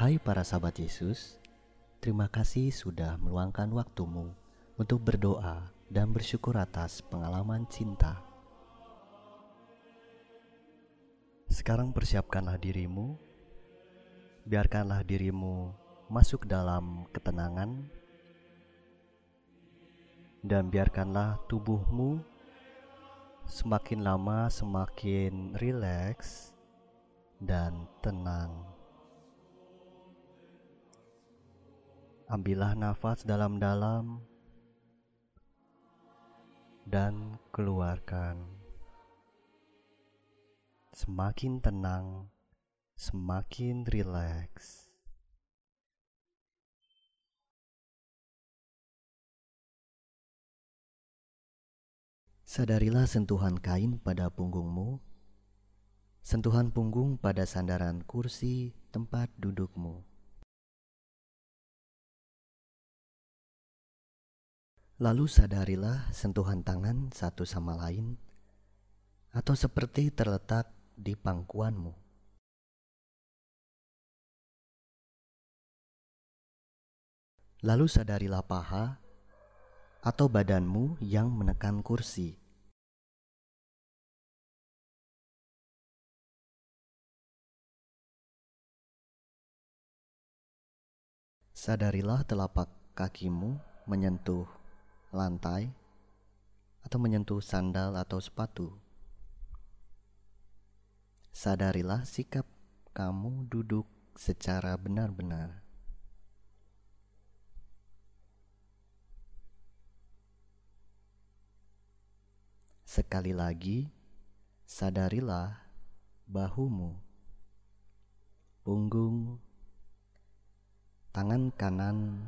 Hai para sahabat Yesus, terima kasih sudah meluangkan waktumu untuk berdoa dan bersyukur atas pengalaman cinta. Sekarang persiapkanlah dirimu, biarkanlah dirimu masuk dalam ketenangan, dan biarkanlah tubuhmu semakin lama semakin rileks dan tenang. Ambillah nafas dalam-dalam dan keluarkan. Semakin tenang, semakin rileks. Sadarilah sentuhan kain pada punggungmu, sentuhan punggung pada sandaran kursi tempat dudukmu. Lalu sadarilah sentuhan tangan satu sama lain, atau seperti terletak di pangkuanmu. Lalu sadarilah paha atau badanmu yang menekan kursi. Sadarilah telapak kakimu menyentuh lantai atau menyentuh sandal atau sepatu. Sadarilah sikap kamu duduk secara benar-benar. Sekali lagi, sadarilah bahumu, punggung, tangan kanan,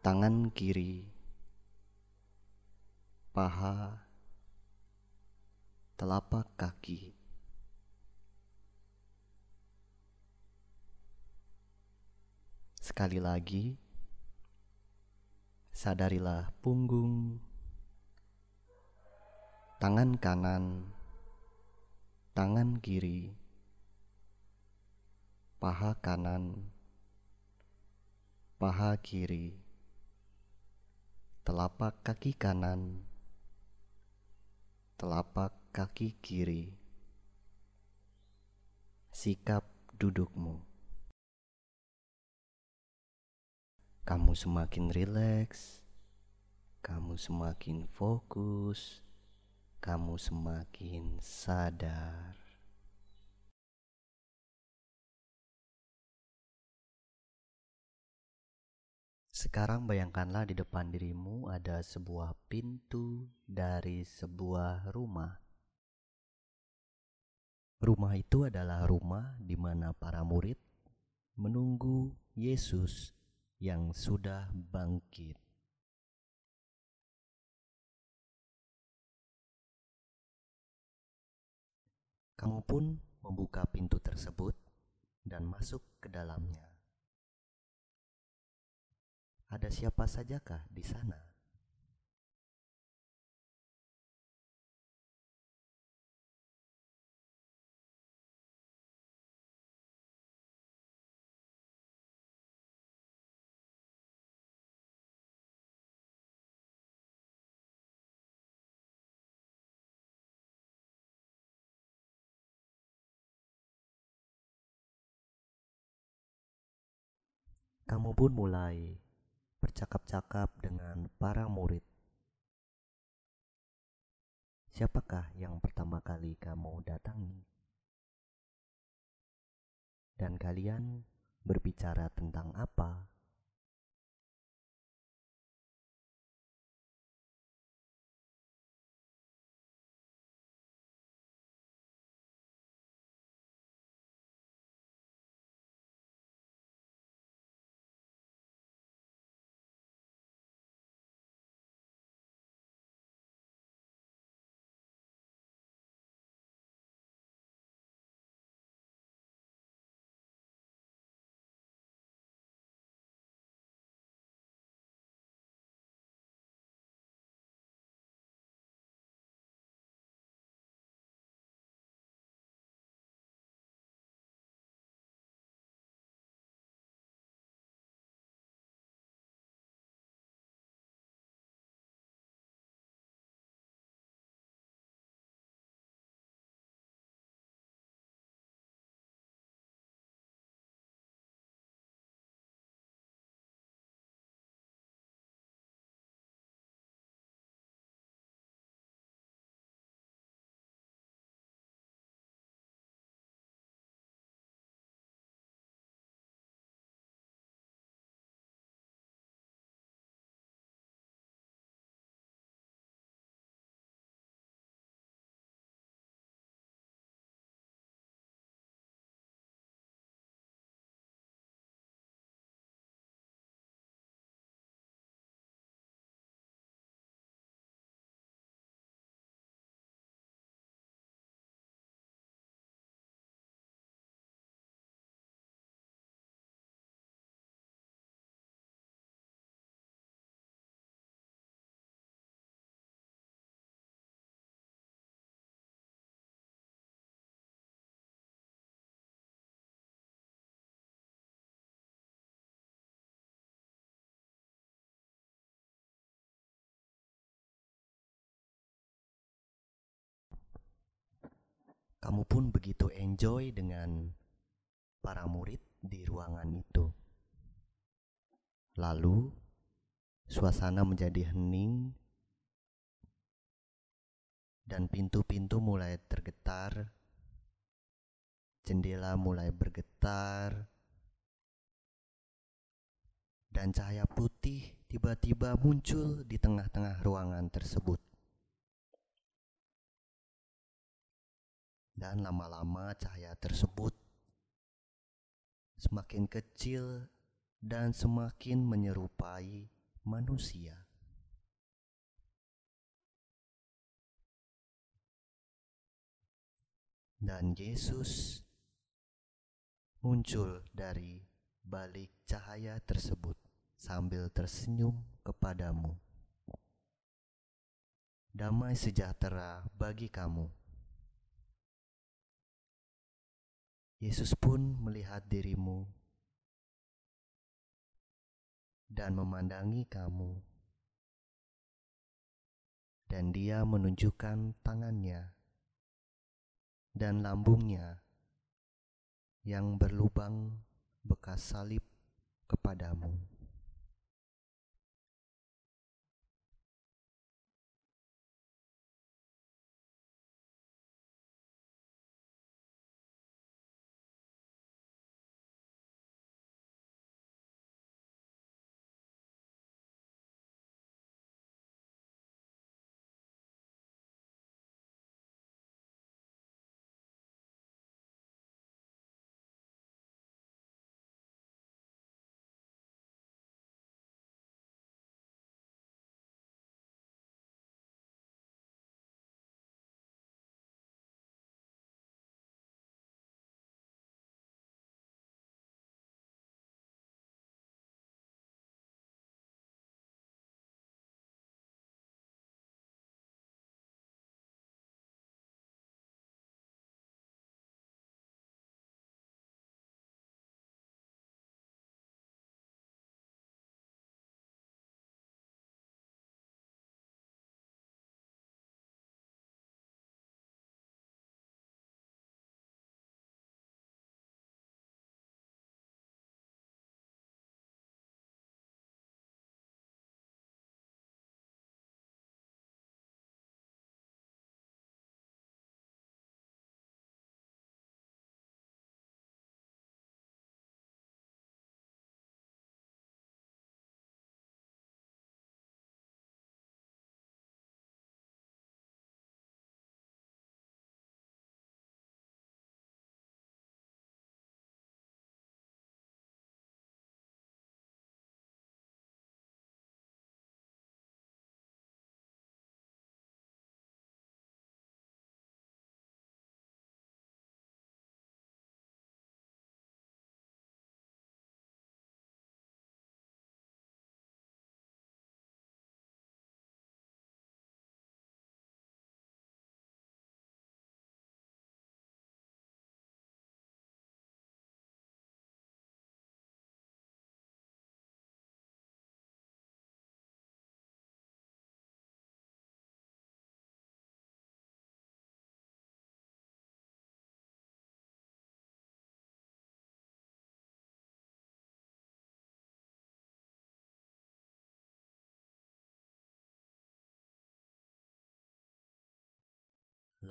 tangan kiri, paha, telapak kaki. Sekali lagi, sadarilah punggung, tangan kanan, tangan kiri, paha kanan, paha kiri, telapak kaki kanan, telapak kaki kiri, sikap dudukmu. Kamu semakin rileks, kamu semakin fokus kamu semakin sadar. Sekarang bayangkanlah di depan dirimu ada sebuah pintu dari sebuah rumah. Rumah itu adalah rumah di mana para murid menunggu Yesus yang sudah bangkit. Kamu pun membuka pintu tersebut dan masuk ke dalamnya. Ada siapa sajakah di sana? kamu pun mulai bercakap-cakap dengan para murid. Siapakah yang pertama kali kamu datangi? Dan kalian berbicara tentang apa? Kamu pun begitu enjoy dengan para murid di ruangan itu. Lalu, suasana menjadi hening, dan pintu-pintu mulai tergetar, jendela mulai bergetar, dan cahaya putih tiba-tiba muncul di tengah-tengah ruangan tersebut. Dan lama-lama cahaya tersebut semakin kecil dan semakin menyerupai manusia. Dan Yesus muncul dari balik cahaya tersebut sambil tersenyum kepadamu. Damai sejahtera bagi kamu. Yesus pun melihat dirimu dan memandangi kamu, dan Dia menunjukkan tangannya dan lambungnya yang berlubang bekas salib kepadamu.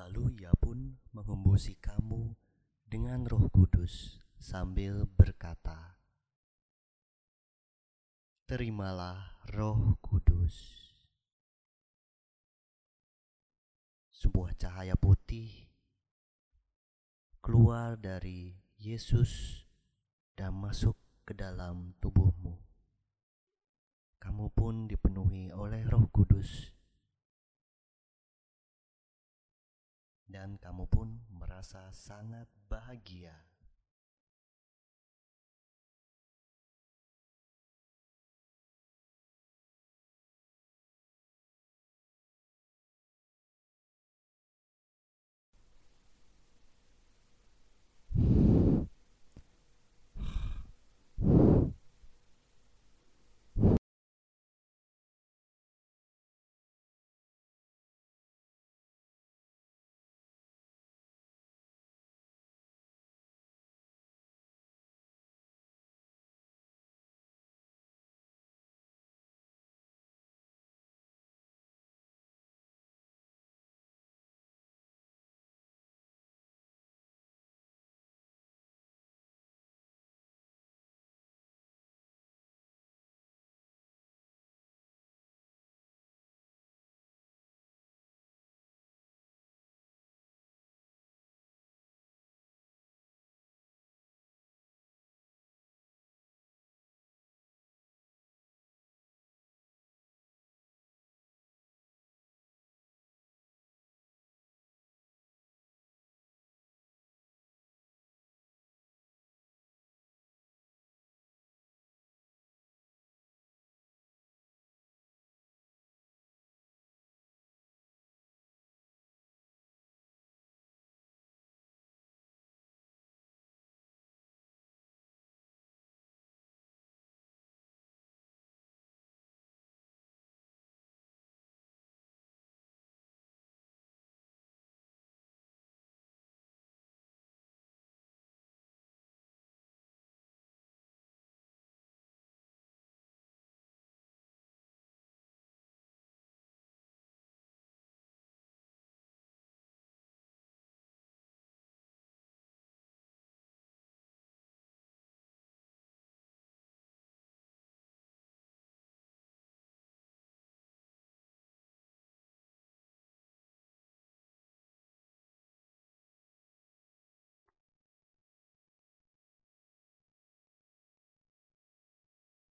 Lalu ia pun mengembusi kamu dengan roh kudus sambil berkata, Terimalah roh kudus. Sebuah cahaya putih keluar dari Yesus dan masuk ke dalam tubuhmu. Kamu pun dipenuhi oleh roh kudus dan kamu pun merasa sangat bahagia.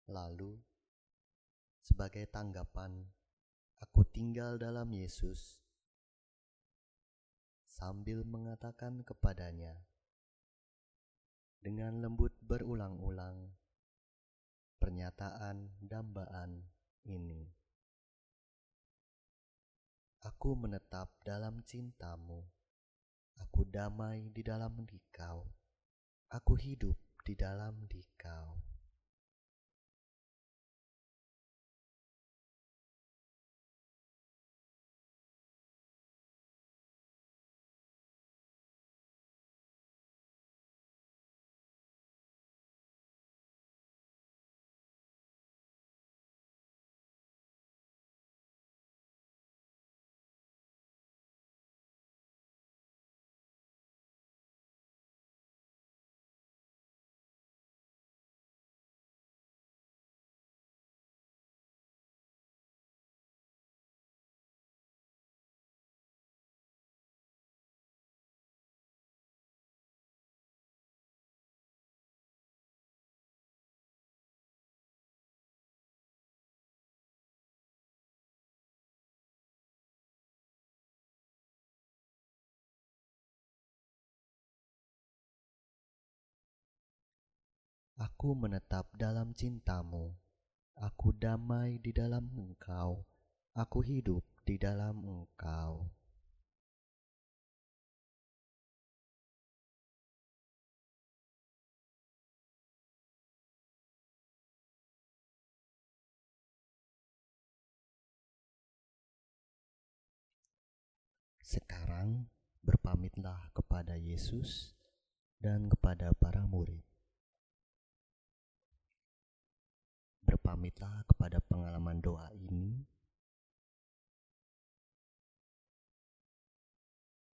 Lalu, sebagai tanggapan, aku tinggal dalam Yesus sambil mengatakan kepadanya dengan lembut berulang-ulang pernyataan dambaan ini. Aku menetap dalam cintamu, aku damai di dalam dikau, aku hidup di dalam dikau. Aku menetap dalam cintamu. Aku damai di dalam engkau. Aku hidup di dalam engkau. Sekarang berpamitlah kepada Yesus dan kepada para murid. Berpamitlah kepada pengalaman doa ini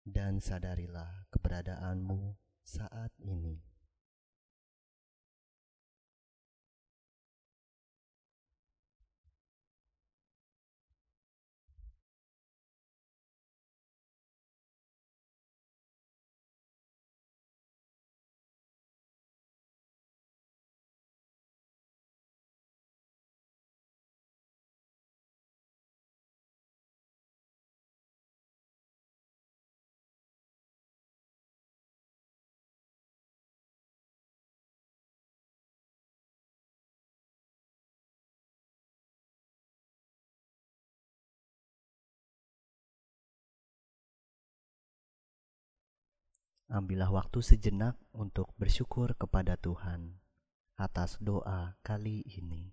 dan sadarilah keberadaanmu saat ini. Ambillah waktu sejenak untuk bersyukur kepada Tuhan atas doa kali ini.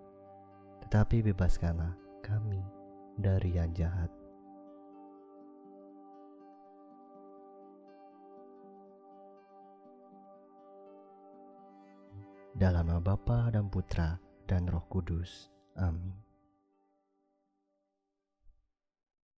tetapi bebaskanlah kami dari yang jahat. dalam nama Bapa dan Putra dan Roh Kudus. Amin.